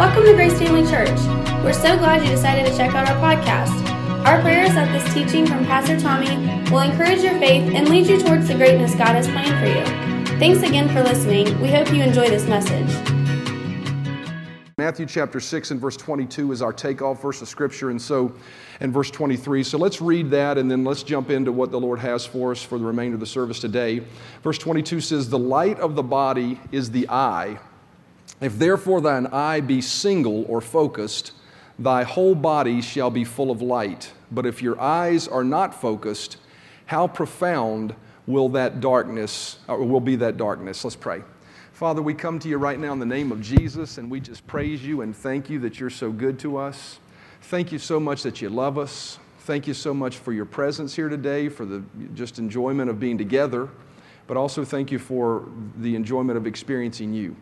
Welcome to Grace Family Church. We're so glad you decided to check out our podcast. Our prayer is that this teaching from Pastor Tommy will encourage your faith and lead you towards the greatness God has planned for you. Thanks again for listening. We hope you enjoy this message. Matthew chapter 6 and verse 22 is our takeoff verse of scripture, and so, and verse 23. So let's read that and then let's jump into what the Lord has for us for the remainder of the service today. Verse 22 says, The light of the body is the eye. If therefore thine eye be single or focused, thy whole body shall be full of light. But if your eyes are not focused, how profound will that darkness, or will be that darkness? Let's pray. Father, we come to you right now in the name of Jesus, and we just praise you and thank you that you're so good to us. Thank you so much that you love us. Thank you so much for your presence here today, for the just enjoyment of being together, but also thank you for the enjoyment of experiencing you.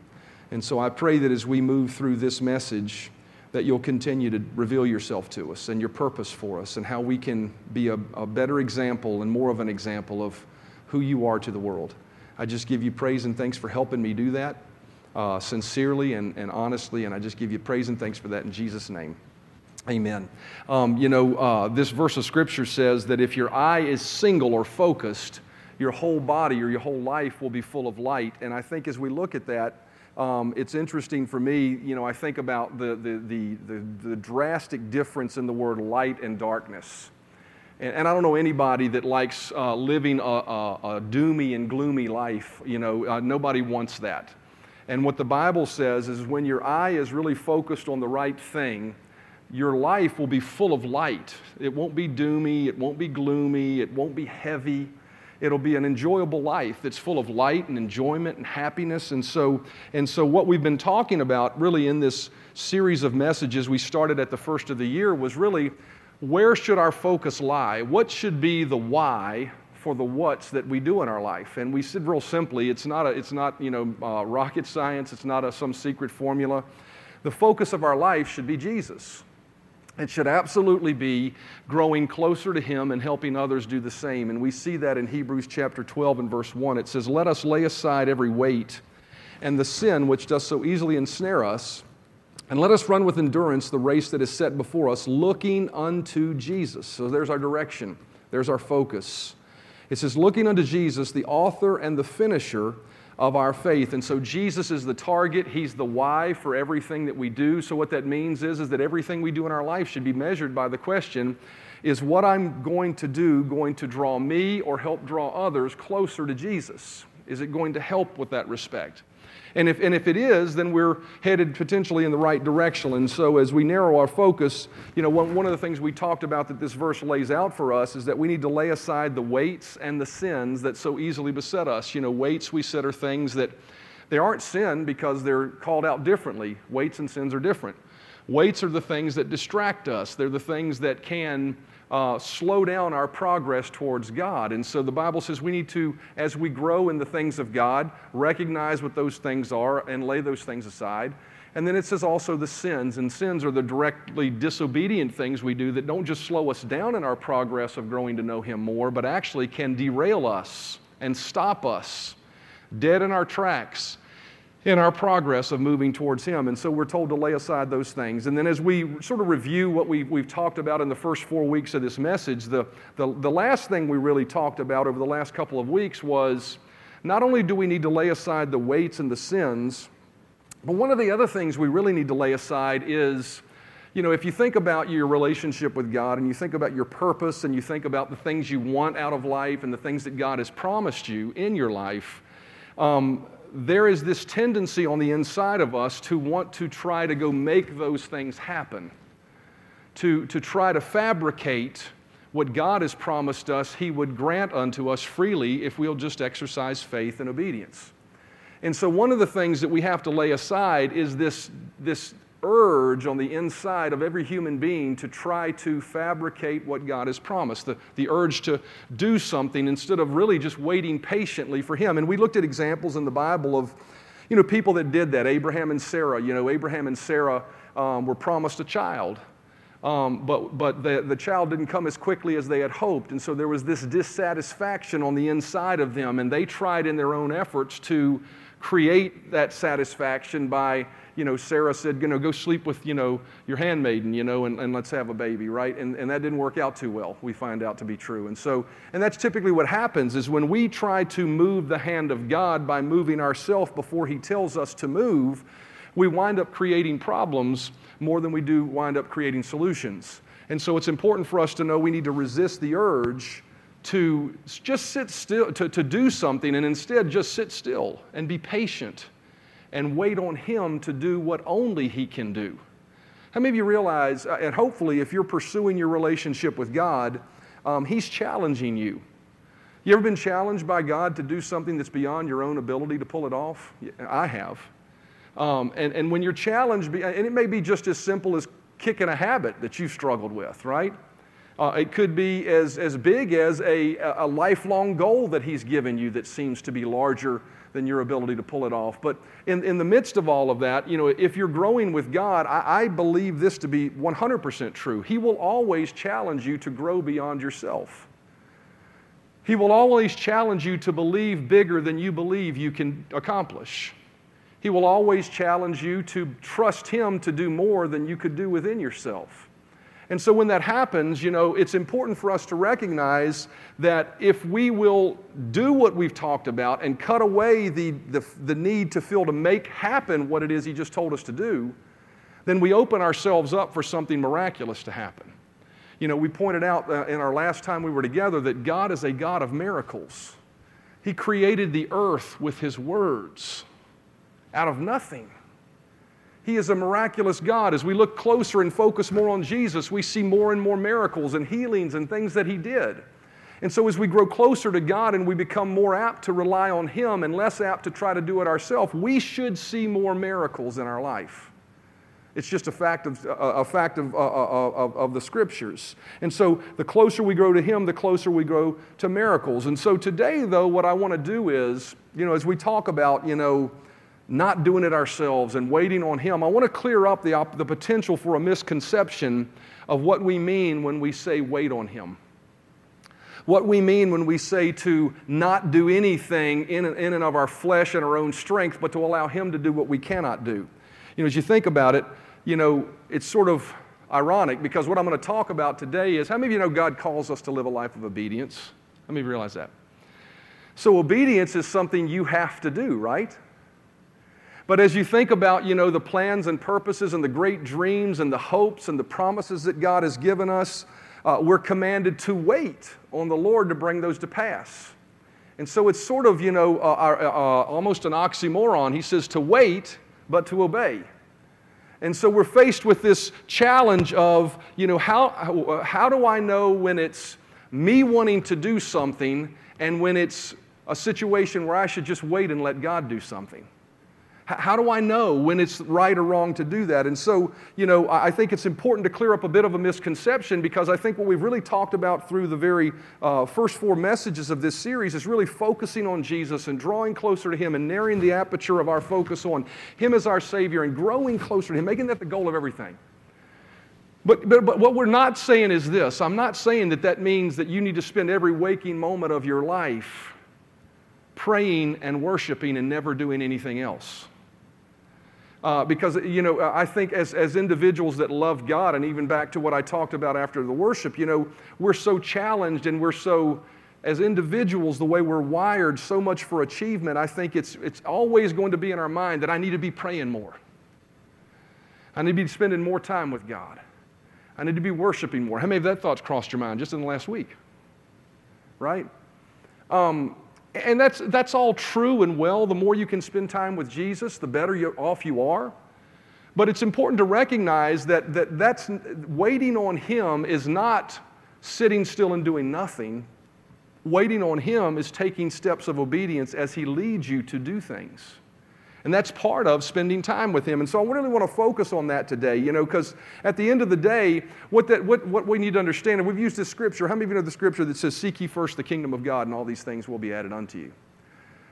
And so I pray that as we move through this message, that you'll continue to reveal yourself to us and your purpose for us and how we can be a, a better example and more of an example of who you are to the world. I just give you praise and thanks for helping me do that uh, sincerely and, and honestly, and I just give you praise and thanks for that in Jesus' name. Amen. Um, you know, uh, this verse of scripture says that if your eye is single or focused, your whole body or your whole life will be full of light. And I think as we look at that, um, it's interesting for me, you know, I think about the, the, the, the, the drastic difference in the word light and darkness. And, and I don't know anybody that likes uh, living a, a, a, doomy and gloomy life. You know, uh, nobody wants that. And what the Bible says is when your eye is really focused on the right thing, your life will be full of light. It won't be doomy, it won't be gloomy, it won't be heavy. It'll be an enjoyable life that's full of light and enjoyment and happiness. And so, and so what we've been talking about really in this series of messages we started at the first of the year was really where should our focus lie? What should be the why for the what's that we do in our life? And we said real simply, it's not, a, it's not you know, uh, rocket science, it's not a, some secret formula. The focus of our life should be Jesus. It should absolutely be growing closer to Him and helping others do the same. And we see that in Hebrews chapter 12 and verse 1. It says, Let us lay aside every weight and the sin which does so easily ensnare us and let us run with endurance the race that is set before us, looking unto Jesus. So there's our direction, there's our focus. It says, looking unto Jesus, the author and the finisher of our faith. And so Jesus is the target, He's the why for everything that we do. So what that means is, is that everything we do in our life should be measured by the question is what I'm going to do going to draw me or help draw others closer to Jesus? Is it going to help with that respect? And if, and if it is, then we're headed potentially in the right direction. And so, as we narrow our focus, you know, one, one of the things we talked about that this verse lays out for us is that we need to lay aside the weights and the sins that so easily beset us. You know, weights we said are things that they aren't sin because they're called out differently. Weights and sins are different. Weights are the things that distract us, they're the things that can uh, slow down our progress towards God. And so the Bible says we need to, as we grow in the things of God, recognize what those things are and lay those things aside. And then it says also the sins, and sins are the directly disobedient things we do that don't just slow us down in our progress of growing to know Him more, but actually can derail us and stop us dead in our tracks in our progress of moving towards Him. And so we're told to lay aside those things. And then as we sort of review what we, we've talked about in the first four weeks of this message, the, the, the last thing we really talked about over the last couple of weeks was not only do we need to lay aside the weights and the sins, but one of the other things we really need to lay aside is. You know, if you think about your relationship with God and you think about your purpose and you think about the things you want out of life and the things that God has promised you in your life, um, there is this tendency on the inside of us to want to try to go make those things happen, to, to try to fabricate what God has promised us He would grant unto us freely if we'll just exercise faith and obedience. And so, one of the things that we have to lay aside is this, this urge on the inside of every human being to try to fabricate what God has promised, the, the urge to do something instead of really just waiting patiently for Him. And we looked at examples in the Bible of, you know, people that did that. Abraham and Sarah, you know, Abraham and Sarah um, were promised a child. Um, but but the, the child didn't come as quickly as they had hoped. And so there was this dissatisfaction on the inside of them. And they tried in their own efforts to create that satisfaction by, you know, Sarah said, you know, go sleep with, you know, your handmaiden, you know, and, and let's have a baby, right? And, and that didn't work out too well, we find out to be true. And so, and that's typically what happens is when we try to move the hand of God by moving ourselves before He tells us to move, we wind up creating problems more than we do wind up creating solutions. And so it's important for us to know we need to resist the urge to just sit still, to, to do something, and instead just sit still and be patient and wait on Him to do what only He can do. How many of you realize, uh, and hopefully, if you're pursuing your relationship with God, um, He's challenging you. You ever been challenged by God to do something that's beyond your own ability to pull it off? I have. Um, and, and when you're challenged, and it may be just as simple as kicking a habit that you've struggled with, right? Uh, it could be as, as big as a, a lifelong goal that He's given you that seems to be larger than your ability to pull it off. But in, in the midst of all of that, you know, if you're growing with God, I, I believe this to be 100% true. He will always challenge you to grow beyond yourself. He will always challenge you to believe bigger than you believe you can accomplish. He will always challenge you to trust Him to do more than you could do within yourself. And so when that happens, you know, it's important for us to recognize that if we will do what we've talked about and cut away the, the, the, need to feel to make happen what it is He just told us to do, then we open ourselves up for something miraculous to happen. You know, we pointed out uh, in our last time we were together that God is a God of miracles. He created the earth with His words out of nothing. He is a miraculous God. As we look closer and focus more on Jesus, we see more and more miracles and healings and things that He did. And so, as we grow closer to God and we become more apt to rely on Him and less apt to try to do it ourselves, we should see more miracles in our life. It's just a fact of, a fact of, of, of the scriptures. And so, the closer we grow to Him, the closer we grow to miracles. And so, today, though, what I want to do is, you know, as we talk about, you know, not doing it ourselves and waiting on Him, I want to clear up the, the potential for a misconception of what we mean when we say wait on Him. What we mean when we say to not do anything in, in and of our flesh and our own strength, but to allow Him to do what we cannot do. You know, as you think about it, you know, it's sort of ironic because what I'm going to talk about today is how many of you know God calls us to live a life of obedience? How many realize that? So, obedience is something you have to do, right? But as you think about, you know, the plans and purposes and the great dreams and the hopes and the promises that God has given us, uh, we're commanded to wait on the Lord to bring those to pass. And so it's sort of, you know, uh, uh, uh, almost an oxymoron. He says to wait, but to obey. And so we're faced with this challenge of, you know, how, how, how do I know when it's me wanting to do something and when it's a situation where I should just wait and let God do something? How do I know when it's right or wrong to do that? And so, you know, I think it's important to clear up a bit of a misconception because I think what we've really talked about through the very uh, first four messages of this series is really focusing on Jesus and drawing closer to Him and narrowing the aperture of our focus on Him as our Savior and growing closer to Him, making that the goal of everything. But, but, but what we're not saying is this I'm not saying that that means that you need to spend every waking moment of your life praying and worshiping and never doing anything else. Uh, because, you know, I think as, as individuals that love God, and even back to what I talked about after the worship, you know, we're so challenged and we're so, as individuals, the way we're wired so much for achievement, I think it's, it's always going to be in our mind that I need to be praying more. I need to be spending more time with God. I need to be worshiping more. How many of that thoughts crossed your mind just in the last week? Right? Um, and that's, that's all true and well. The more you can spend time with Jesus, the better you, off you are. But it's important to recognize that, that that's, waiting on Him is not sitting still and doing nothing. Waiting on Him is taking steps of obedience as He leads you to do things. And that's part of spending time with Him. And so I really want to focus on that today, you know, because at the end of the day, what, that, what, what we need to understand, and we've used this scripture, how many of you know the scripture that says, Seek ye first the kingdom of God, and all these things will be added unto you?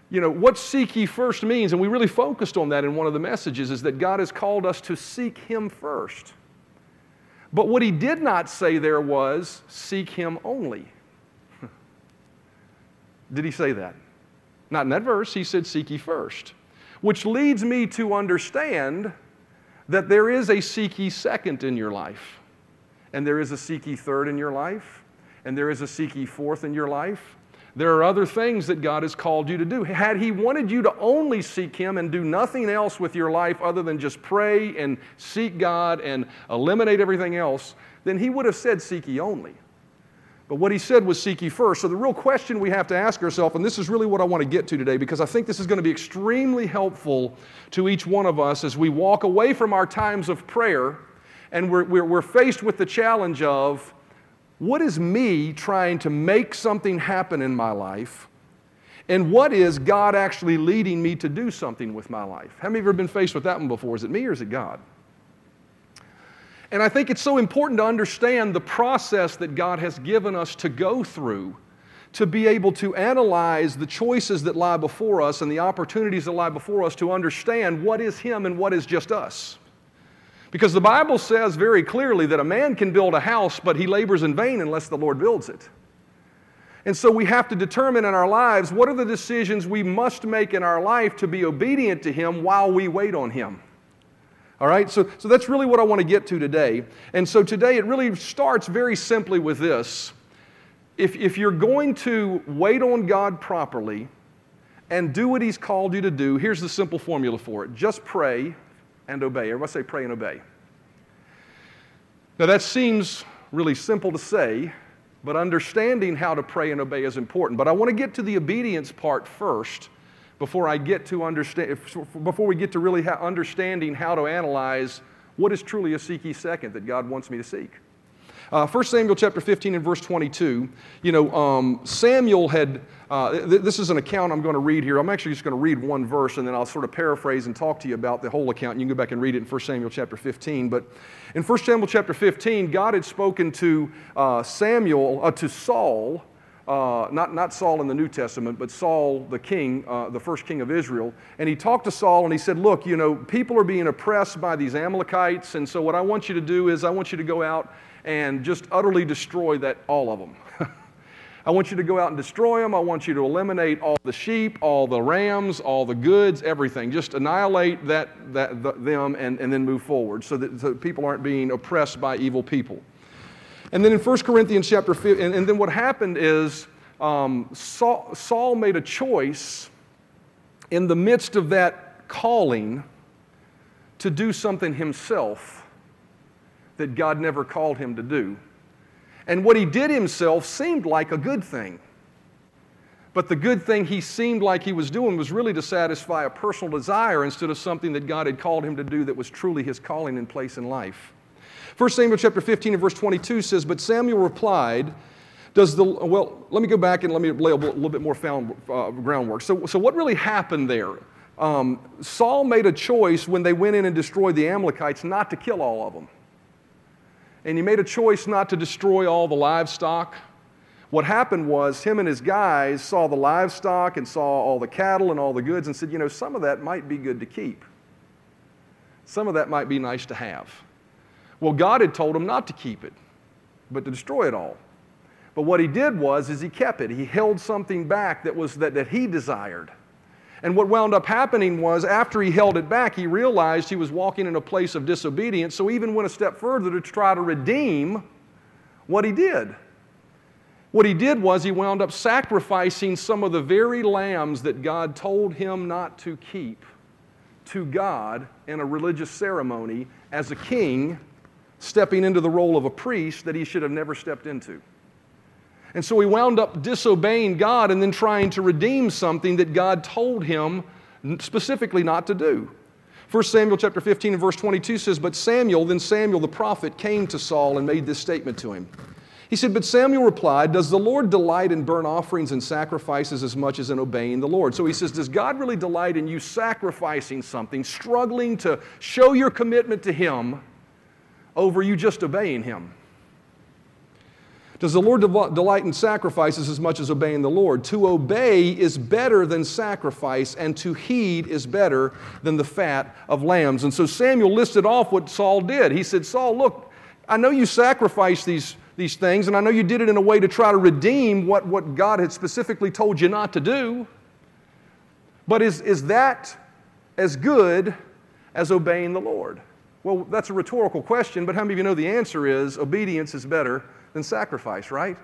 You know, what seek ye first means, and we really focused on that in one of the messages, is that God has called us to seek Him first. But what He did not say there was, Seek Him only. did He say that? Not in that verse. He said, Seek ye first. Which leads me to understand that there is a seek ye second in your life, and there is a seek ye third in your life, and there is a seek ye fourth in your life. There are other things that God has called you to do. Had He wanted you to only seek Him and do nothing else with your life other than just pray and seek God and eliminate everything else, then He would have said, Seek ye only. But what he said was seek ye first. So the real question we have to ask ourselves, and this is really what I want to get to today, because I think this is going to be extremely helpful to each one of us as we walk away from our times of prayer and we're, we're, we're faced with the challenge of what is me trying to make something happen in my life? And what is God actually leading me to do something with my life? How many of you have been faced with that one before? Is it me or is it God? And I think it's so important to understand the process that God has given us to go through to be able to analyze the choices that lie before us and the opportunities that lie before us to understand what is Him and what is just us. Because the Bible says very clearly that a man can build a house, but he labors in vain unless the Lord builds it. And so we have to determine in our lives what are the decisions we must make in our life to be obedient to Him while we wait on Him. All right, so, so that's really what I want to get to today. And so today it really starts very simply with this. If, if you're going to wait on God properly and do what He's called you to do, here's the simple formula for it just pray and obey. Everybody say pray and obey. Now that seems really simple to say, but understanding how to pray and obey is important. But I want to get to the obedience part first before I get to understand, before we get to really ha- understanding how to analyze what is truly a seek second that God wants me to seek. Uh, 1 Samuel chapter 15 and verse 22, you know, um, Samuel had, uh, th- this is an account I'm going to read here. I'm actually just going to read one verse and then I'll sort of paraphrase and talk to you about the whole account. You can go back and read it in 1 Samuel chapter 15. But in 1 Samuel chapter 15, God had spoken to uh, Samuel, uh, to Saul, uh, not, not Saul in the New Testament, but Saul, the king, uh, the first king of Israel. And he talked to Saul and he said, Look, you know, people are being oppressed by these Amalekites. And so what I want you to do is I want you to go out and just utterly destroy that, all of them. I want you to go out and destroy them. I want you to eliminate all the sheep, all the rams, all the goods, everything. Just annihilate that, that, the, them and, and then move forward so that, so people aren't being oppressed by evil people. And then in 1 Corinthians chapter 5, and, and then what happened is um, Saul, Saul made a choice in the midst of that calling to do something himself that God never called him to do. And what he did himself seemed like a good thing. But the good thing he seemed like he was doing was really to satisfy a personal desire instead of something that God had called him to do that was truly his calling and place in life. 1 Samuel chapter 15 and verse 22 says, But Samuel replied, does the, well, let me go back and let me lay a little bit more found, uh, groundwork. So, so, what really happened there? Um, Saul made a choice when they went in and destroyed the Amalekites not to kill all of them. And he made a choice not to destroy all the livestock. What happened was, him and his guys saw the livestock and saw all the cattle and all the goods and said, you know, some of that might be good to keep. Some of that might be nice to have. Well, God had told him not to keep it, but to destroy it all. But what he did was is he kept it. He held something back that was that, that he desired. And what wound up happening was after he held it back, he realized he was walking in a place of disobedience, so even went a step further to try to redeem what he did. What he did was he wound up sacrificing some of the very lambs that God told him not to keep to God in a religious ceremony as a king stepping into the role of a priest that he should have never stepped into. And so he wound up disobeying God and then trying to redeem something that God told him specifically not to do. 1 Samuel chapter 15 and verse 22 says, But Samuel, then Samuel the prophet, came to Saul and made this statement to him. He said, But Samuel replied, Does the Lord delight in burnt offerings and sacrifices as much as in obeying the Lord? So he says, Does God really delight in you sacrificing something, struggling to show your commitment to Him? Over you just obeying Him? Does the Lord delight in sacrifices as much as obeying the Lord? To obey is better than sacrifice, and to heed is better than the fat of lambs. And so Samuel listed off what Saul did. He said, Saul, look, I know you sacrifice these, these things, and I know you did it in a way to try to redeem what, what God had specifically told you not to do. But is, is that as good as obeying the Lord? Well, that's a rhetorical question, but how many of you know the answer is obedience is better than sacrifice, right?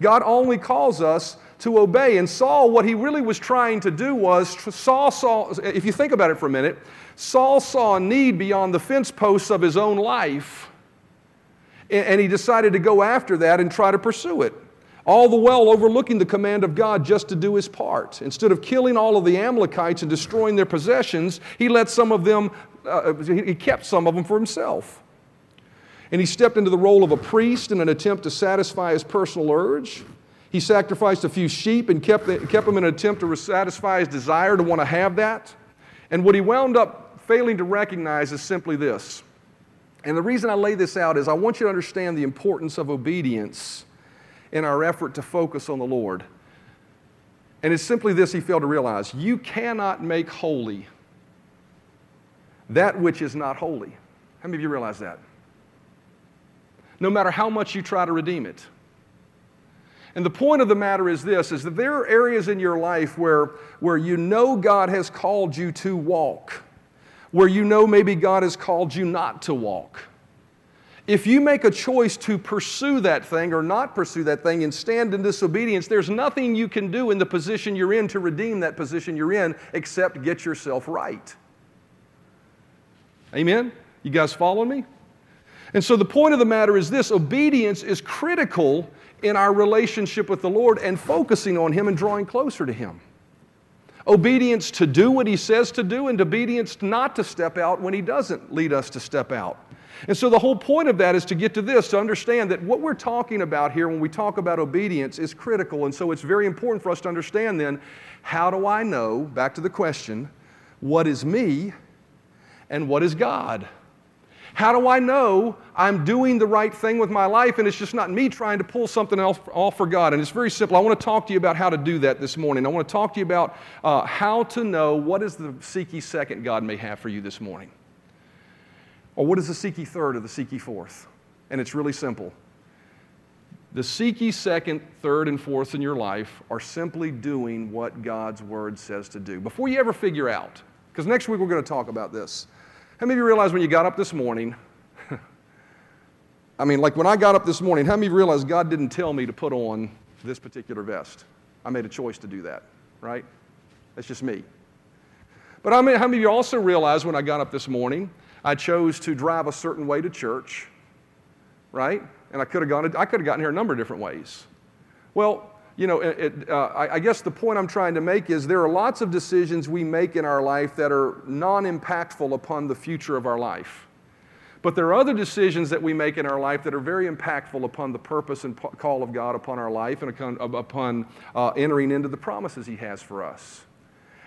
God only calls us to obey. And Saul, what he really was trying to do was, Saul saw, if you think about it for a minute, Saul saw a need beyond the fence posts of his own life, and he decided to go after that and try to pursue it. All the while overlooking the command of God just to do his part. Instead of killing all of the Amalekites and destroying their possessions, he let some of them, uh, he kept some of them for himself. And he stepped into the role of a priest in an attempt to satisfy his personal urge. He sacrificed a few sheep and kept, kept them in an attempt to satisfy his desire to want to have that. And what he wound up failing to recognize is simply this. And the reason I lay this out is I want you to understand the importance of obedience in our effort to focus on the Lord. And it's simply this he failed to realize you cannot make holy that which is not holy. How many of you realize that? No matter how much you try to redeem it. And the point of the matter is this is that there are areas in your life where, where you know God has called you to walk, where you know maybe God has called you not to walk. If you make a choice to pursue that thing or not pursue that thing and stand in disobedience, there's nothing you can do in the position you're in to redeem that position you're in except get yourself right. Amen? You guys following me? And so the point of the matter is this obedience is critical in our relationship with the Lord and focusing on Him and drawing closer to Him. Obedience to do what He says to do, and obedience not to step out when He doesn't lead us to step out. And so the whole point of that is to get to this, to understand that what we're talking about here when we talk about obedience is critical. And so it's very important for us to understand then how do I know, back to the question, what is me and what is God? How do I know I'm doing the right thing with my life and it's just not me trying to pull something else off for God? And it's very simple. I want to talk to you about how to do that this morning. I want to talk to you about uh, how to know what is the seek ye second God may have for you this morning. Or what is the seek ye third or the seek ye fourth? And it's really simple. The seek ye second, third, and fourth in your life are simply doing what God's word says to do. Before you ever figure out, because next week we're going to talk about this. How many of you realize when you got up this morning? I mean, like when I got up this morning, how many of you realize God didn't tell me to put on this particular vest? I made a choice to do that, right? That's just me. But I mean, how many of you also realize when I got up this morning, I chose to drive a certain way to church, right? And I could have gone, I could have gotten here a number of different ways. Well, you know, it, uh, I, I, guess the point I'm trying to make is there are lots of decisions we make in our life that are non impactful upon the future of our life. But there are other decisions that we make in our life that are very impactful upon the purpose and call of God upon our life and upon uh, entering into the promises He has for us.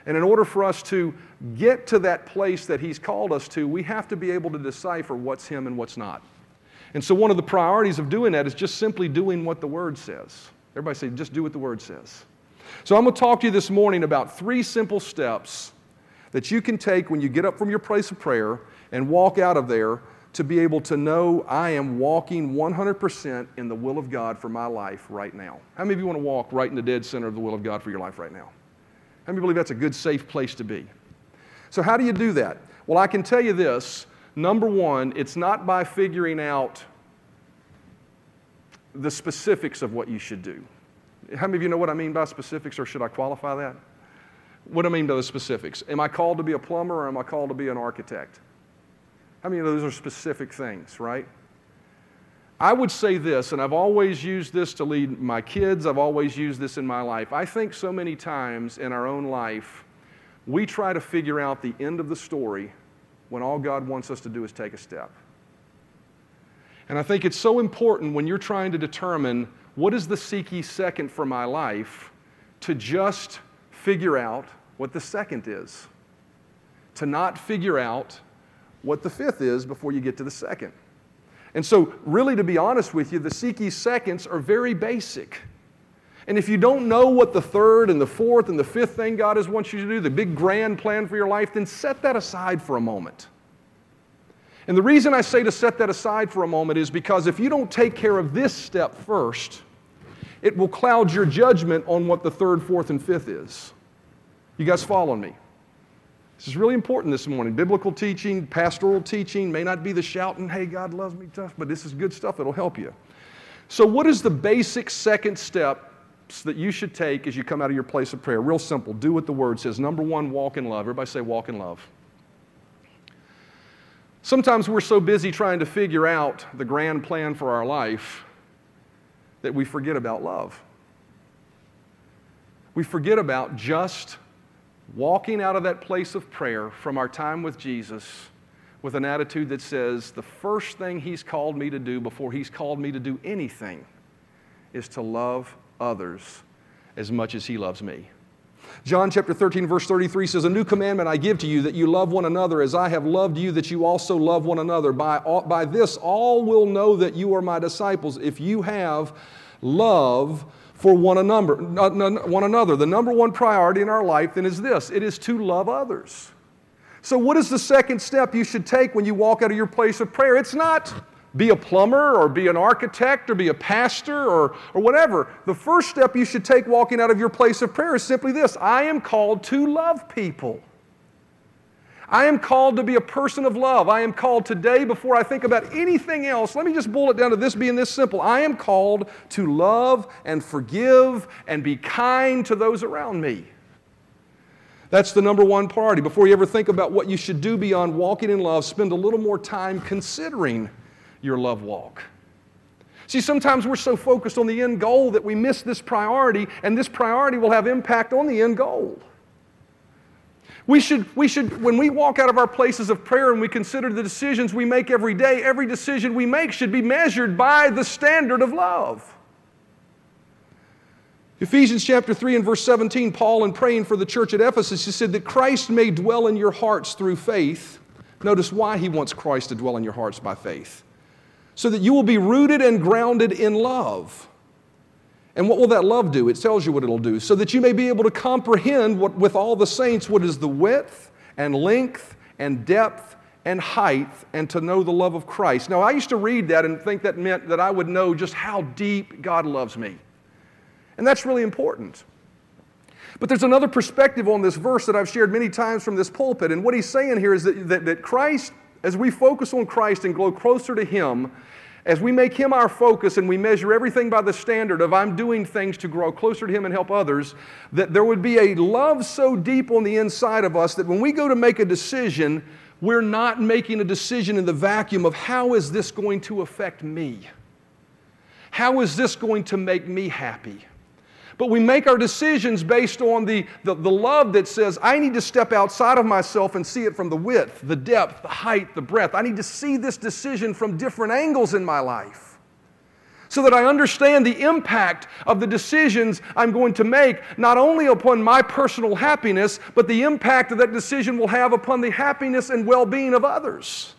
And in order for us to get to that place that He's called us to, we have to be able to decipher what's Him and what's not. And so, one of the priorities of doing that is just simply doing what the Word says. Everybody say, just do what the word says. So I'm going to talk to you this morning about three simple steps that you can take when you get up from your place of prayer and walk out of there to be able to know I am walking 100% in the will of God for my life right now. How many of you want to walk right in the dead center of the will of God for your life right now? How many believe that's a good, safe place to be? So, how do you do that? Well, I can tell you this. Number one, it's not by figuring out the specifics of what you should do. How many of you know what I mean by specifics, or should I qualify that? What do I mean by the specifics? Am I called to be a plumber or am I called to be an architect? How many of those are specific things, right? I would say this, and I've always used this to lead my kids, I've always used this in my life. I think so many times in our own life, we try to figure out the end of the story when all God wants us to do is take a step. And I think it's so important when you're trying to determine what is the seek ye second for my life to just figure out what the second is. To not figure out what the fifth is before you get to the second. And so, really, to be honest with you, the seek ye seconds are very basic. And if you don't know what the third and the fourth and the fifth thing God has wants you to do, the big grand plan for your life, then set that aside for a moment. And the reason I say to set that aside for a moment is because if you don't take care of this step first, it will cloud your judgment on what the third, fourth, and fifth is. You guys following me? This is really important this morning. Biblical teaching, pastoral teaching may not be the shouting, hey, God loves me tough, but this is good stuff. It'll help you. So, what is the basic second step that you should take as you come out of your place of prayer? Real simple. Do what the word says. Number one, walk in love. Everybody say, walk in love. Sometimes we're so busy trying to figure out the grand plan for our life that we forget about love. We forget about just walking out of that place of prayer from our time with Jesus with an attitude that says, the first thing He's called me to do before He's called me to do anything is to love others as much as He loves me. John chapter 13, verse 33 says, A new commandment I give to you that you love one another as I have loved you, that you also love one another. By, by this, all will know that you are my disciples if you have love for one another. One another. The number one priority in our life then is this it is to love others. So, what is the second step you should take when you walk out of your place of prayer? It's not be a plumber or be an architect or be a pastor or, or whatever. The first step you should take walking out of your place of prayer is simply this I am called to love people. I am called to be a person of love. I am called today, before I think about anything else, let me just boil it down to this being this simple. I am called to love and forgive and be kind to those around me. That's the number one priority. Before you ever think about what you should do beyond walking in love, spend a little more time considering your love walk. See, sometimes we're so focused on the end goal that we miss this priority, and this priority will have impact on the end goal. We should, we should, when we walk out of our places of prayer and we consider the decisions we make every day, every decision we make should be measured by the standard of love. Ephesians chapter 3 and verse 17, Paul, in praying for the church at Ephesus, he said that Christ may dwell in your hearts through faith. Notice why he wants Christ to dwell in your hearts by faith. So that you will be rooted and grounded in love and what will that love do? It tells you what it'll do. So that you may be able to comprehend what, with all the saints what is the width and length and depth and height and to know the love of Christ. Now, I used to read that and think that meant that I would know just how deep God loves me. And that's really important. But there's another perspective on this verse that I've shared many times from this pulpit. And what he's saying here is that, that, that Christ, as we focus on Christ and grow closer to Him, as we make Him our focus and we measure everything by the standard of I'm doing things to grow closer to Him and help others, that there would be a love so deep on the inside of us that when we go to make a decision, we're not making a decision in the vacuum of how is this going to affect me? How is this going to make me happy? But we make our decisions based on the, the, the, love that says, I need to step outside of myself and see it from the width, the depth, the height, the breadth. I need to see this decision from different angles in my life so that I understand the impact of the decisions I'm going to make, not only upon my personal happiness, but the impact that that decision will have upon the happiness and well being of others.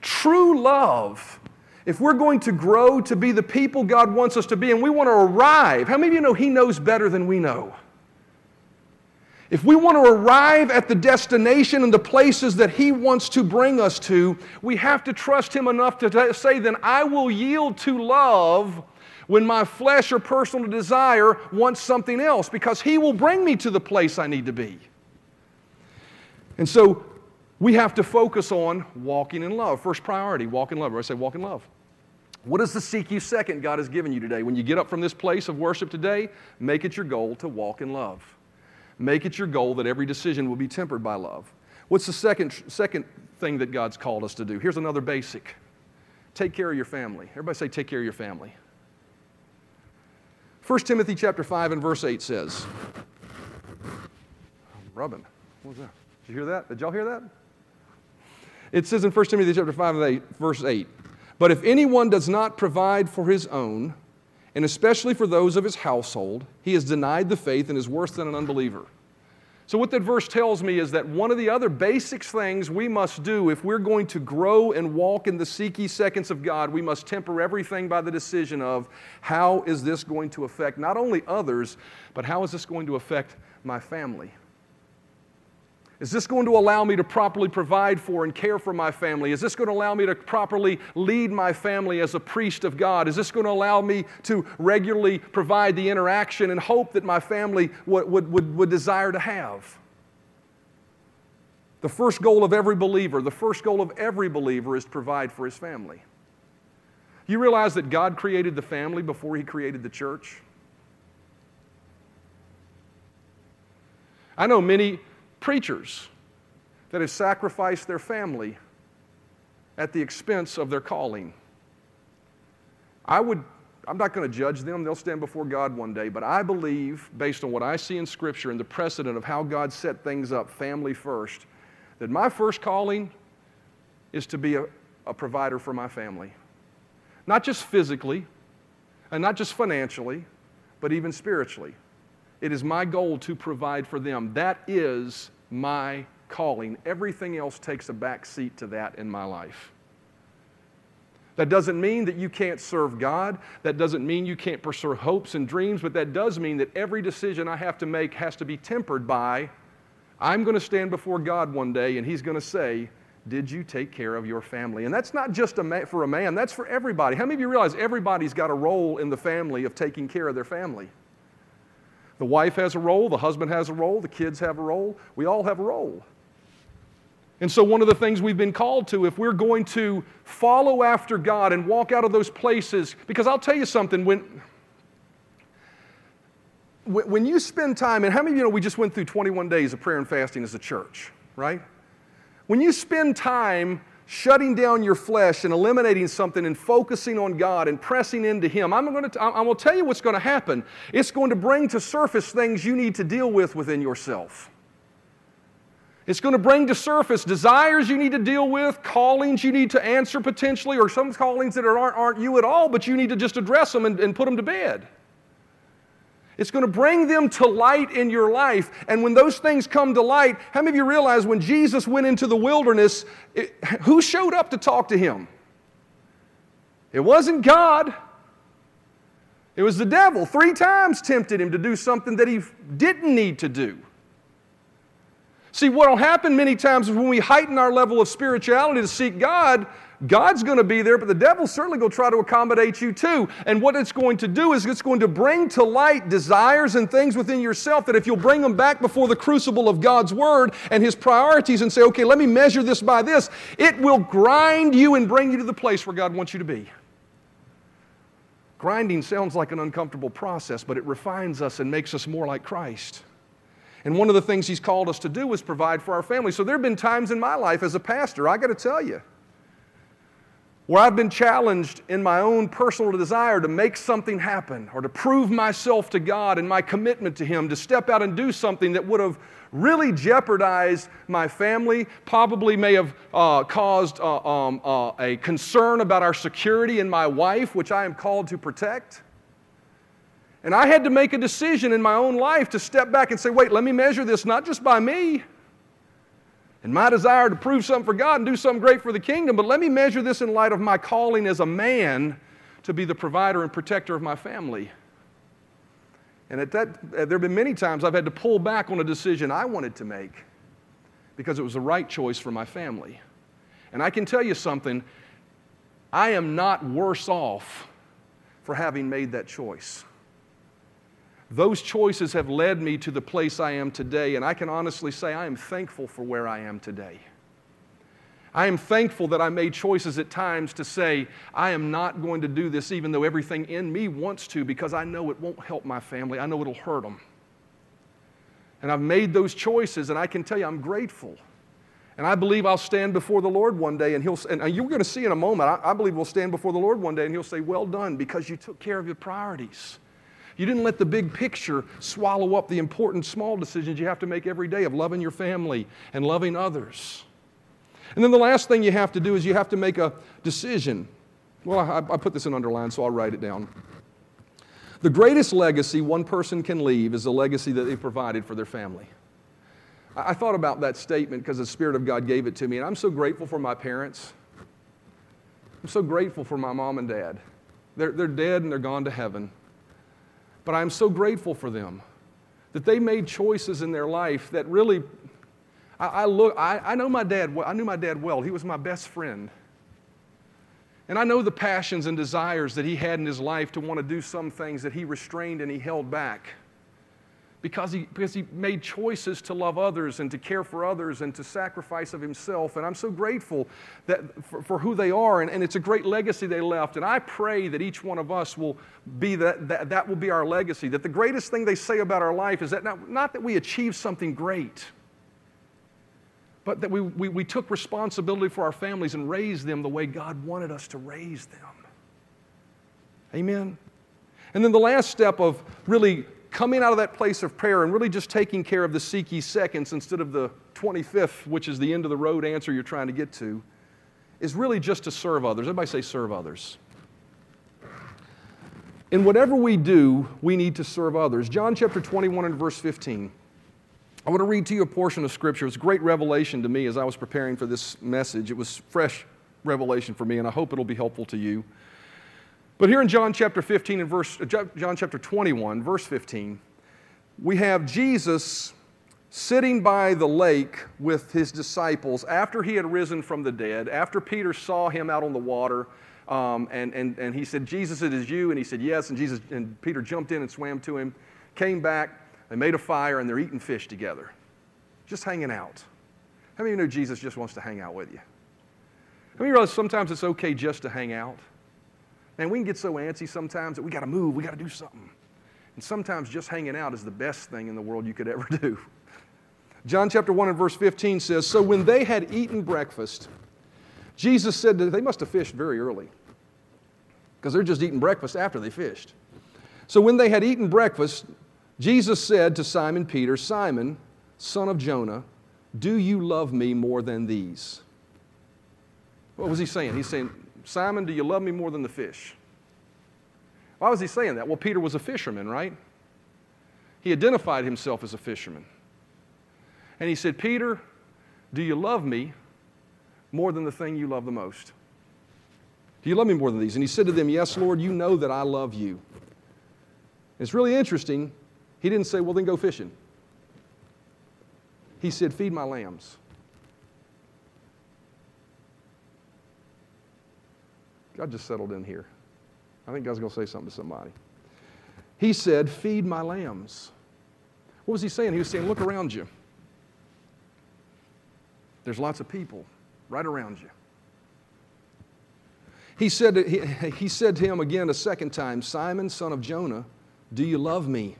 True love if we're going to grow to be the people God wants us to be and we want to arrive, how many of you know He knows better than we know? If we want to arrive at the destination and the places that He wants to bring us to, we have to trust Him enough to say, then I will yield to love when my flesh or personal desire wants something else because He will bring me to the place I need to be. And so we have to focus on walking in love. First priority, walk in love. I say walk in love. What is the seek you second God has given you today? When you get up from this place of worship today, make it your goal to walk in love. Make it your goal that every decision will be tempered by love. What's the second, second thing that God's called us to do? Here's another basic take care of your family. Everybody say, take care of your family. 1 Timothy chapter 5 and verse 8 says, rubbing. What was that? Did you hear that? Did y'all hear that? It says in 1 Timothy chapter 5 and 8, verse 8, but if anyone does not provide for his own, and especially for those of his household, he has denied the faith and is worse than an unbeliever. So, what that verse tells me is that one of the other basic things we must do if we're going to grow and walk in the seek ye seconds of God, we must temper everything by the decision of how is this going to affect not only others, but how is this going to affect my family? Is this going to allow me to properly provide for and care for my family? Is this going to allow me to properly lead my family as a priest of God? Is this going to allow me to regularly provide the interaction and hope that my family would, would, would, would desire to have? The first goal of every believer, the first goal of every believer is to provide for his family. You realize that God created the family before he created the church? I know many preachers that have sacrificed their family at the expense of their calling. I would I'm not going to judge them. They'll stand before God one day. But I believe, based on what I see in Scripture and the precedent of how God set things up, family first, that my first calling is to be a, a provider for my family. Not just physically, and not just financially, but even spiritually. It is my goal to provide for them. That is my calling. Everything else takes a back seat to that in my life. That doesn't mean that you can't serve God. That doesn't mean you can't pursue hopes and dreams, but that does mean that every decision I have to make has to be tempered by I'm going to stand before God one day and He's going to say, Did you take care of your family? And that's not just a ma- for a man, that's for everybody. How many of you realize everybody's got a role in the family of taking care of their family? The wife has a role, the husband has a role, the kids have a role, we all have a role. And so, one of the things we've been called to, if we're going to follow after God and walk out of those places, because I'll tell you something, when, when you spend time, and how many of you know we just went through 21 days of prayer and fasting as a church, right? When you spend time shutting down your flesh and eliminating something and focusing on God and pressing into Him, I'm going to, I'm going to tell you what's going to happen. It's going to bring to surface things you need to deal with within yourself. It's going to bring to surface desires you need to deal with, callings you need to answer potentially, or some callings that aren't, aren't you at all, but you need to just address them and, and put them to bed. It's going to bring them to light in your life. And when those things come to light, how many of you realize when Jesus went into the wilderness, it, who showed up to talk to him? It wasn't God. It was the devil. Three times tempted him to do something that he didn't need to do. See, what will happen many times is when we heighten our level of spirituality to seek God, God's going to be there, but the devil's certainly going to try to accommodate you too. And what it's going to do is it's going to bring to light desires and things within yourself that if you'll bring them back before the crucible of God's Word and His priorities and say, okay, let me measure this by this, it will grind you and bring you to the place where God wants you to be. Grinding sounds like an uncomfortable process, but it refines us and makes us more like Christ. And one of the things he's called us to do is provide for our family. So there have been times in my life as a pastor, I got to tell you, where I've been challenged in my own personal desire to make something happen or to prove myself to God and my commitment to Him, to step out and do something that would have really jeopardized my family, probably may have uh, caused uh, um, uh, a concern about our security and my wife, which I am called to protect. And I had to make a decision in my own life to step back and say, wait, let me measure this not just by me and my desire to prove something for God and do something great for the kingdom, but let me measure this in light of my calling as a man to be the provider and protector of my family. And at that, uh, there have been many times I've had to pull back on a decision I wanted to make because it was the right choice for my family. And I can tell you something, I am not worse off for having made that choice. Those choices have led me to the place I am today, and I can honestly say I am thankful for where I am today. I am thankful that I made choices at times to say, I am not going to do this even though everything in me wants to because I know it won't help my family. I know it'll hurt them. And I've made those choices, and I can tell you I'm grateful. And I believe I'll stand before the Lord one day, and He'll, and you're going to see in a moment, I, I believe we'll stand before the Lord one day, and He'll say, Well done, because you took care of your priorities. You didn't let the big picture swallow up the important small decisions you have to make every day of loving your family and loving others. And then the last thing you have to do is you have to make a decision. Well, I, I put this in underline, so I'll write it down. The greatest legacy one person can leave is the legacy that they provided for their family. I, I thought about that statement because the Spirit of God gave it to me, and I'm so grateful for my parents. I'm so grateful for my mom and dad. They're, they're dead and they're gone to heaven. But I'm so grateful for them that they made choices in their life that really, I, I look, I, I know my dad, well, I knew my dad well. He was my best friend. And I know the passions and desires that he had in his life to want to do some things that he restrained and he held back. Because he, because he made choices to love others and to care for others and to sacrifice of himself. And I'm so grateful that, for, for who they are. And, and it's a great legacy they left. And I pray that each one of us will be that, that, that will be our legacy. That the greatest thing they say about our life is that not, not that we achieved something great, but that we, we, we took responsibility for our families and raised them the way God wanted us to raise them. Amen. And then the last step of really coming out of that place of prayer and really just taking care of the seek ye seconds instead of the 25th, which is the end of the road answer you're trying to get to, is really just to serve others. Everybody say, serve others. In whatever we do, we need to serve others. John chapter 21 and verse 15. I want to read to you a portion of scripture. It's a great revelation to me as I was preparing for this message. It was fresh revelation for me, and I hope it'll be helpful to you. But here in John chapter 15 and verse, uh, John chapter 21, verse 15, we have Jesus sitting by the lake with his disciples after he had risen from the dead, after Peter saw him out on the water. Um, and, and, and he said, Jesus, it is you. And he said, Yes. And, Jesus, and Peter jumped in and swam to him, came back, they made a fire, and they're eating fish together, just hanging out. How many of you know Jesus just wants to hang out with you? How many realize sometimes it's okay just to hang out? Man, we can get so antsy sometimes that we got to move, we got to do something. And sometimes just hanging out is the best thing in the world you could ever do. John chapter 1 and verse 15 says So when they had eaten breakfast, Jesus said that they must have fished very early because they're just eating breakfast after they fished. So when they had eaten breakfast, Jesus said to Simon Peter, Simon, son of Jonah, do you love me more than these? What was he saying? He's saying, Simon, do you love me more than the fish? Why was he saying that? Well, Peter was a fisherman, right? He identified himself as a fisherman. And he said, Peter, do you love me more than the thing you love the most? Do you love me more than these? And he said to them, Yes, Lord, you know that I love you. It's really interesting. He didn't say, Well, then go fishing. He said, Feed my lambs. God just settled in here. I think God's going to say something to somebody. He said, Feed my lambs. What was he saying? He was saying, Look around you. There's lots of people right around you. He said, he, he said to him again a second time, Simon, son of Jonah, do you love me?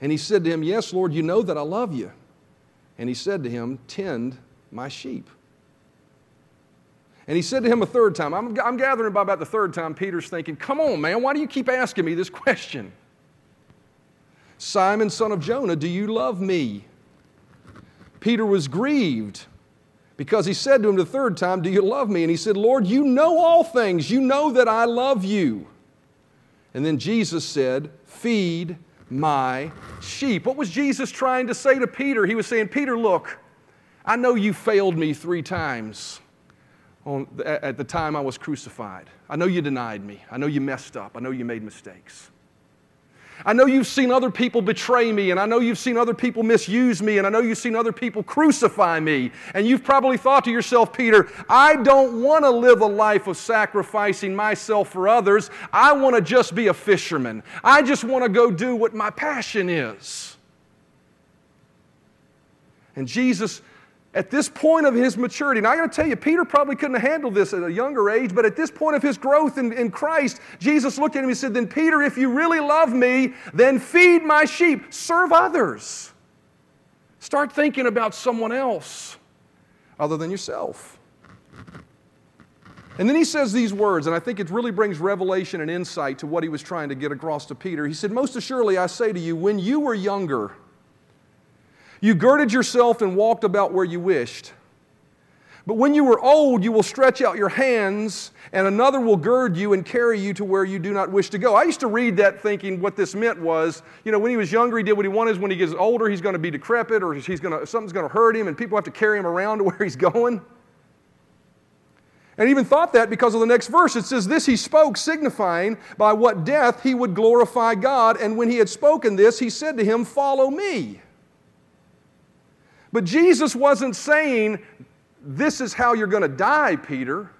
And he said to him, Yes, Lord, you know that I love you. And he said to him, Tend my sheep. And he said to him a third time, I'm, I'm gathering by about the third time, Peter's thinking, Come on, man, why do you keep asking me this question? Simon, son of Jonah, do you love me? Peter was grieved because he said to him the third time, Do you love me? And he said, Lord, you know all things. You know that I love you. And then Jesus said, Feed my sheep. What was Jesus trying to say to Peter? He was saying, Peter, look, I know you failed me three times on, at the time I was crucified. I know you denied me. I know you messed up. I know you made mistakes. I know you've seen other people betray me, and I know you've seen other people misuse me, and I know you've seen other people crucify me. And you've probably thought to yourself, Peter, I don't want to live a life of sacrificing myself for others. I want to just be a fisherman. I just want to go do what my passion is. And Jesus at this point of his maturity, and I got to tell you, Peter probably couldn't have handled this at a younger age, but at this point of his growth in, in Christ, Jesus looked at him and said, Then, Peter, if you really love me, then feed my sheep, serve others. Start thinking about someone else other than yourself. And then he says these words, and I think it really brings revelation and insight to what he was trying to get across to Peter. He said, Most assuredly, I say to you, when you were younger, you girded yourself and walked about where you wished. But when you were old, you will stretch out your hands, and another will gird you and carry you to where you do not wish to go. I used to read that thinking what this meant was, you know, when he was younger, he did what he wanted. When he gets older, he's going to be decrepit or he's going to, something's going to hurt him, and people have to carry him around to where he's going. And even thought that because of the next verse. It says, This he spoke, signifying by what death he would glorify God. And when he had spoken this, he said to him, Follow me. But Jesus wasn't saying, This is how you're going to die, Peter.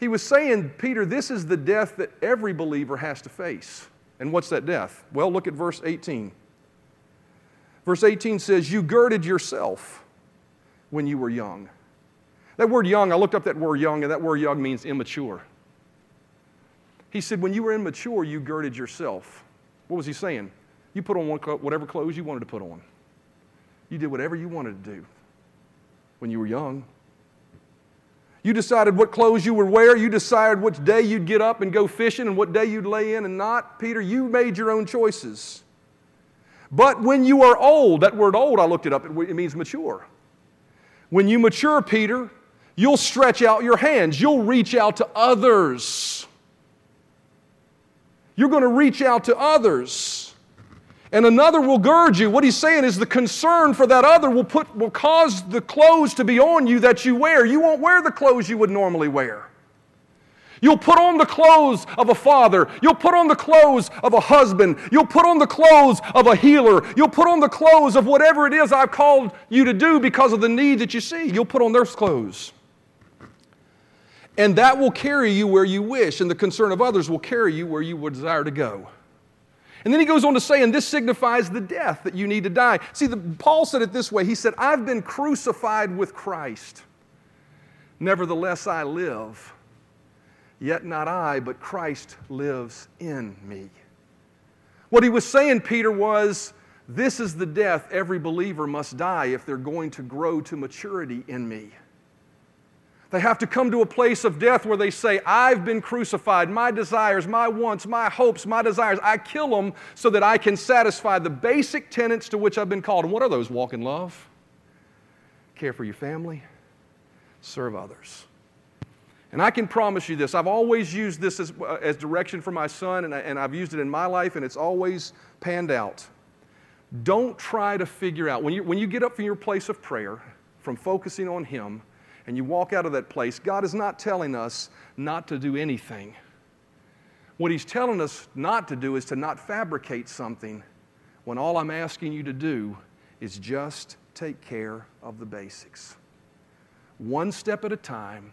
He was saying, Peter, this is the death that every believer has to face. And what's that death? Well, look at verse 18. Verse 18 says, You girded yourself when you were young. That word young, I looked up that word young, and that word young means immature. He said, When you were immature, you girded yourself. What was he saying? You put on whatever clothes you wanted to put on. You did whatever you wanted to do when you were young. You decided what clothes you would wear. You decided which day you'd get up and go fishing and what day you'd lay in and not. Peter, you made your own choices. But when you are old, that word old, I looked it up, it means mature. When you mature, Peter, you'll stretch out your hands, you'll reach out to others. You're going to reach out to others. And another will gird you. What he's saying is the concern for that other will, put, will cause the clothes to be on you that you wear. You won't wear the clothes you would normally wear. You'll put on the clothes of a father. You'll put on the clothes of a husband. You'll put on the clothes of a healer. You'll put on the clothes of whatever it is I've called you to do because of the need that you see. You'll put on those clothes. And that will carry you where you wish, and the concern of others will carry you where you would desire to go. And then he goes on to say, and this signifies the death that you need to die. See, the, Paul said it this way He said, I've been crucified with Christ. Nevertheless, I live. Yet not I, but Christ lives in me. What he was saying, Peter, was this is the death every believer must die if they're going to grow to maturity in me. They have to come to a place of death where they say, I've been crucified. My desires, my wants, my hopes, my desires, I kill them so that I can satisfy the basic tenets to which I've been called. And what are those? Walk in love, care for your family, serve others. And I can promise you this I've always used this as, uh, as direction for my son, and, I, and I've used it in my life, and it's always panned out. Don't try to figure out, when you, when you get up from your place of prayer, from focusing on Him, and you walk out of that place, God is not telling us not to do anything. What He's telling us not to do is to not fabricate something when all I'm asking you to do is just take care of the basics. One step at a time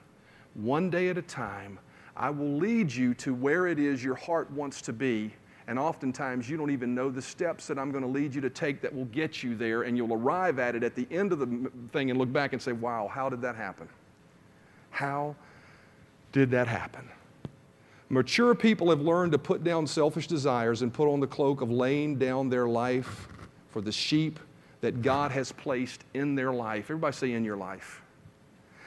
one day at a time, I will lead you to where it is your heart wants to be. And oftentimes, you don't even know the steps that I'm going to lead you to take that will get you there, and you'll arrive at it at the end of the thing and look back and say, Wow, how did that happen? How did that happen? Mature people have learned to put down selfish desires and put on the cloak of laying down their life for the sheep that God has placed in their life. Everybody say, in your life.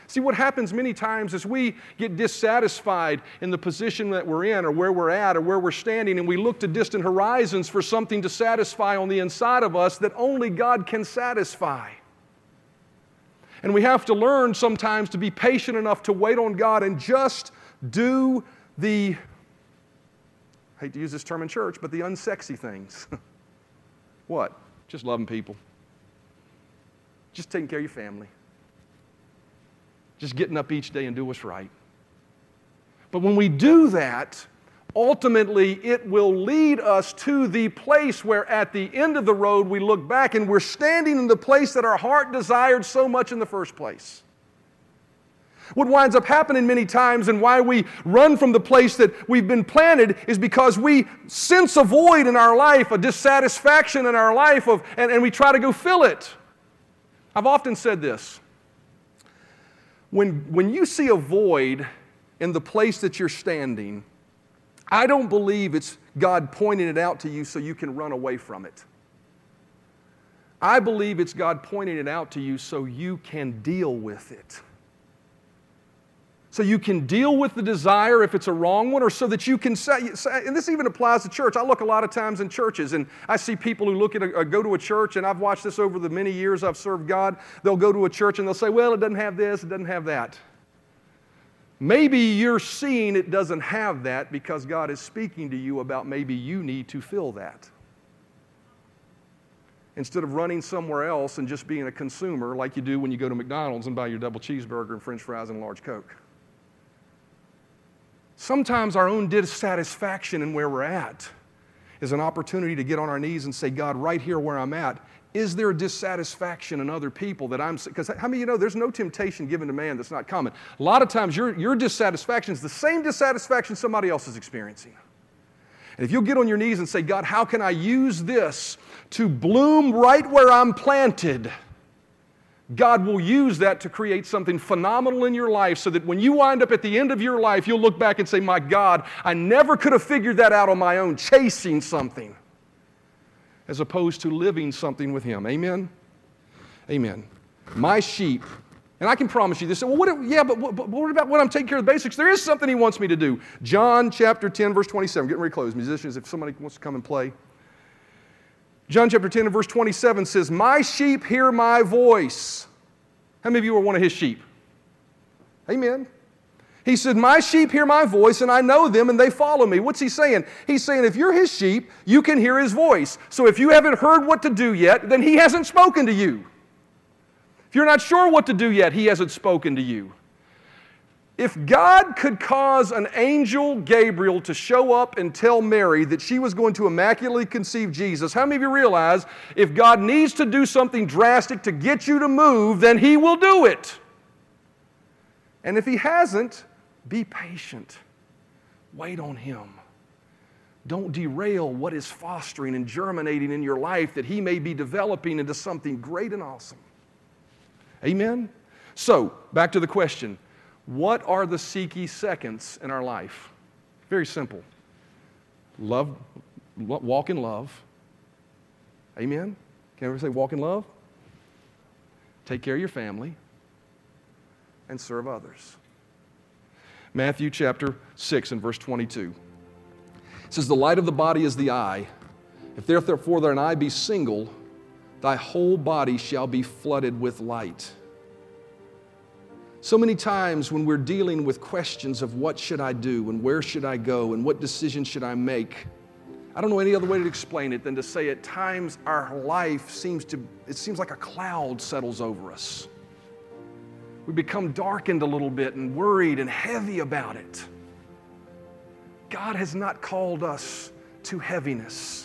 See, what happens many times is we get dissatisfied in the position that we're in, or where we're at, or where we're standing, and we look to distant horizons for something to satisfy on the inside of us that only God can satisfy. And we have to learn sometimes to be patient enough to wait on God and just do the, I hate to use this term in church, but the unsexy things. what? Just loving people, just taking care of your family just getting up each day and do what's right. But when we do that, ultimately it will lead us to the place where at the end of the road we look back and we're standing in the place that our heart desired so much in the first place. What winds up happening many times and why we run from the place that we've been planted is because we sense a void in our life, a dissatisfaction in our life, of, and, and we try to go fill it. I've often said this when, when you see a void in the place that you're standing, I don't believe it's God pointing it out to you so you can run away from it. I believe it's God pointing it out to you so you can deal with it so you can deal with the desire if it's a wrong one, or so that you can say, and this even applies to church. I look a lot of times in churches, and I see people who look at a, go to a church, and I've watched this over the many years I've served God. They'll go to a church and they'll say, well, it doesn't have this, it doesn't have that. Maybe you're seeing it doesn't have that because God is speaking to you about maybe you need to fill that. Instead of running somewhere else and just being a consumer like you do when you go to McDonald's and buy your double cheeseburger and french fries and large Coke. Sometimes our own dissatisfaction in where we're at is an opportunity to get on our knees and say, God, right here where I'm at, is there a dissatisfaction in other people that I'm, because how many you know there's no temptation given to man that's not common? A lot of times your, your dissatisfaction is the same dissatisfaction somebody else is experiencing. And if you'll get on your knees and say, God, how can I use this to bloom right where I'm planted? God will use that to create something phenomenal in your life so that when you wind up at the end of your life, you'll look back and say, My God, I never could have figured that out on my own, chasing something, as opposed to living something with Him. Amen? Amen. My sheep, and I can promise you this. Well, what, yeah, but what, but what about when I'm taking care of the basics? There is something He wants me to do. John chapter 10, verse 27. Getting ready to close. Musicians, if somebody wants to come and play. John chapter 10 and verse 27 says, My sheep hear my voice. How many of you are one of his sheep? Amen. He said, My sheep hear my voice, and I know them, and they follow me. What's he saying? He's saying, If you're his sheep, you can hear his voice. So if you haven't heard what to do yet, then he hasn't spoken to you. If you're not sure what to do yet, he hasn't spoken to you. If God could cause an angel, Gabriel, to show up and tell Mary that she was going to immaculately conceive Jesus, how many of you realize if God needs to do something drastic to get you to move, then He will do it? And if He hasn't, be patient. Wait on Him. Don't derail what is fostering and germinating in your life that He may be developing into something great and awesome. Amen? So, back to the question what are the seek ye seconds in our life? Very simple. Love, walk in love. Amen? Can everybody say walk in love? Take care of your family and serve others. Matthew chapter 6 and verse 22. It says, The light of the body is the eye. If therefore thine eye be single, thy whole body shall be flooded with light. So many times when we're dealing with questions of what should I do and where should I go and what decision should I make, I don't know any other way to explain it than to say at times our life seems to, it seems like a cloud settles over us. We become darkened a little bit and worried and heavy about it. God has not called us to heaviness.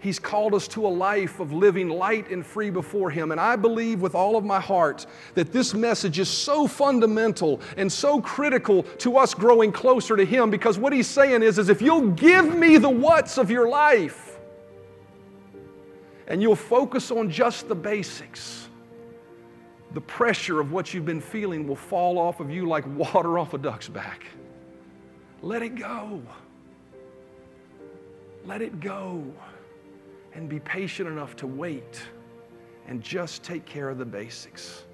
He's called us to a life of living light and free before Him. And I believe with all of my heart that this message is so fundamental and so critical to us growing closer to Him because what He's saying is, is if you'll give me the what's of your life and you'll focus on just the basics, the pressure of what you've been feeling will fall off of you like water off a duck's back. Let it go. Let it go and be patient enough to wait and just take care of the basics.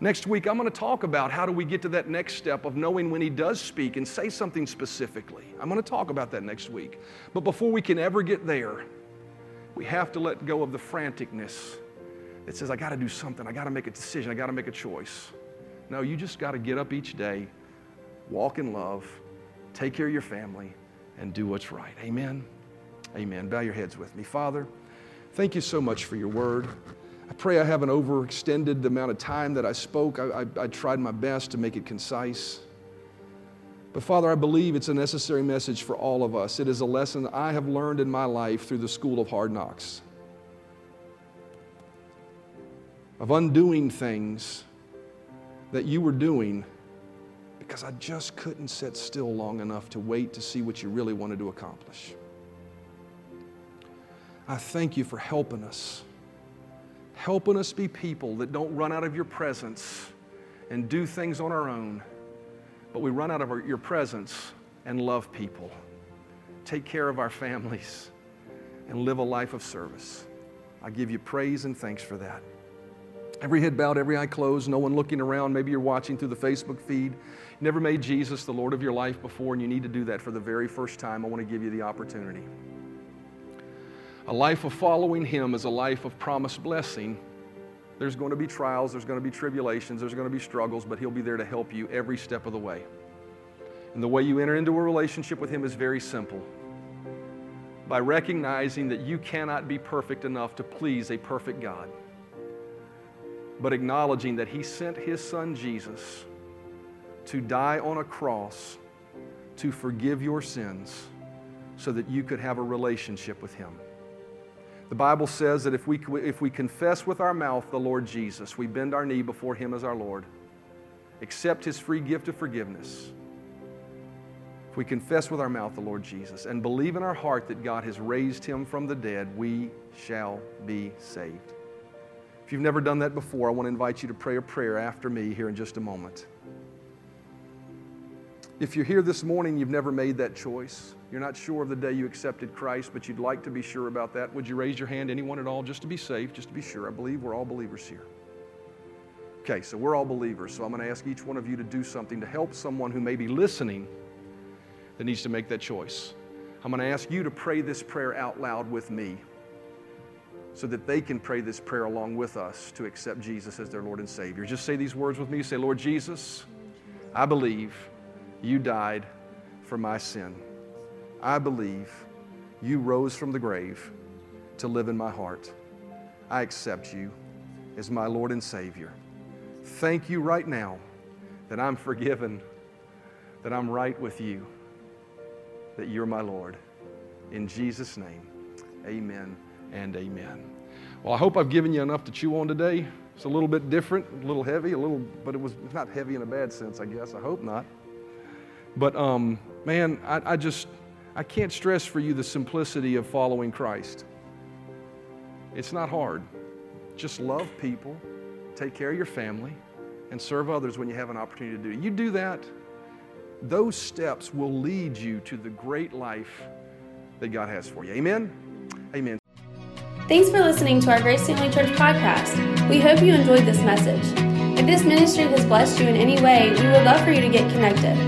Next week, I'm going to talk about how do we get to that next step of knowing when He does speak and say something specifically. I'm going to talk about that next week. But before we can ever get there, we have to let go of the franticness that says, I got to do something, I got to make a decision, I got to make a choice. No, you just got to get up each day, walk in love, take care of your family, and do what's right. Amen. Amen. Bow your heads with me. Father, thank you so much for your word. I pray I haven't overextended the amount of time that I spoke. I, I, I, tried my best to make it concise. But Father, I believe it's a necessary message for all of us. It is a lesson I have learned in my life through the school of hard knocks of undoing things that you were doing because I just couldn't sit still long enough to wait to see what you really wanted to accomplish. I thank you for helping us. Helping us be people that don't run out of your presence and do things on our own, but we run out of our, your presence and love people, take care of our families, and live a life of service. I give you praise and thanks for that. Every head bowed, every eye closed, no one looking around. Maybe you're watching through the Facebook feed. Never made Jesus the Lord of your life before, and you need to do that for the very first time. I want to give you the opportunity. A life of following Him is a life of promised blessing. There's going to be trials, there's going to be tribulations, there's going to be struggles, but He'll be there to help you every step of the way. And the way you enter into a relationship with Him is very simple by recognizing that you cannot be perfect enough to please a perfect God, but acknowledging that He sent His Son Jesus to die on a cross to forgive your sins so that you could have a relationship with Him. The Bible says that if we, if we confess with our mouth the Lord Jesus, we bend our knee before Him as our Lord, accept His free gift of forgiveness. If we confess with our mouth the Lord Jesus and believe in our heart that God has raised him from the dead, we shall be saved. If you've never done that before, I want to invite you to pray a prayer after me here in just a moment. If you're here this morning, you've never made that choice, you're not sure of the day you accepted Christ, but you'd like to be sure about that, would you raise your hand, anyone at all, just to be safe, just to be sure? I believe we're all believers here. Okay, so we're all believers, so I'm going to ask each one of you to do something to help someone who may be listening that needs to make that choice. I'm going to ask you to pray this prayer out loud with me so that they can pray this prayer along with us to accept Jesus as their Lord and Savior. Just say these words with me. Say, Lord Jesus, I believe you died for my sin. I believe you rose from the grave to live in my heart. I accept you as my Lord and Savior. Thank you right now that I'm forgiven, that I'm right with you, that you're my Lord. In Jesus' name, amen and amen. Well, I hope I've given you enough to chew on today. It's a little bit different, a little heavy, a little, but it was not heavy in a bad sense, I guess. I hope not. But um, man, I, I just I can't stress for you the simplicity of following Christ. It's not hard. Just love people, take care of your family, and serve others when you have an opportunity to do it. You do that, those steps will lead you to the great life that God has for you. Amen. Amen. Thanks for listening to our Grace Family Church podcast. We hope you enjoyed this message. If this ministry has blessed you in any way, we would love for you to get connected.